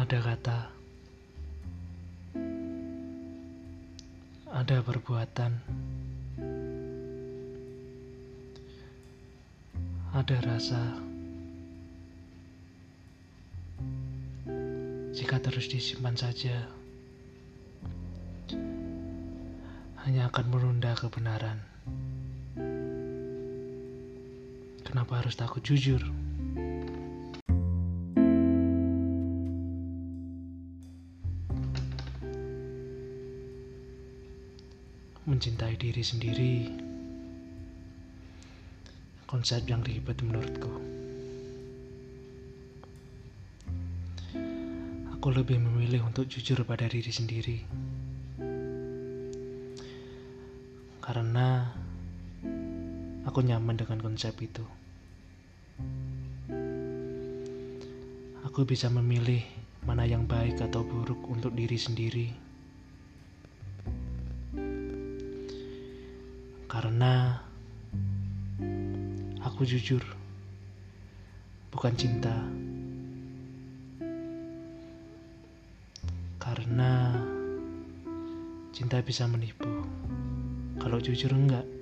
Ada kata, ada perbuatan, ada rasa. Jika terus disimpan saja, hanya akan menunda kebenaran. Kenapa harus takut jujur? Mencintai diri sendiri. Konsep yang ribet menurutku. Aku lebih memilih untuk jujur pada diri sendiri. Karena aku nyaman dengan konsep itu. Aku bisa memilih mana yang baik atau buruk untuk diri sendiri Karena aku jujur, bukan cinta. Karena cinta bisa menipu, kalau jujur enggak.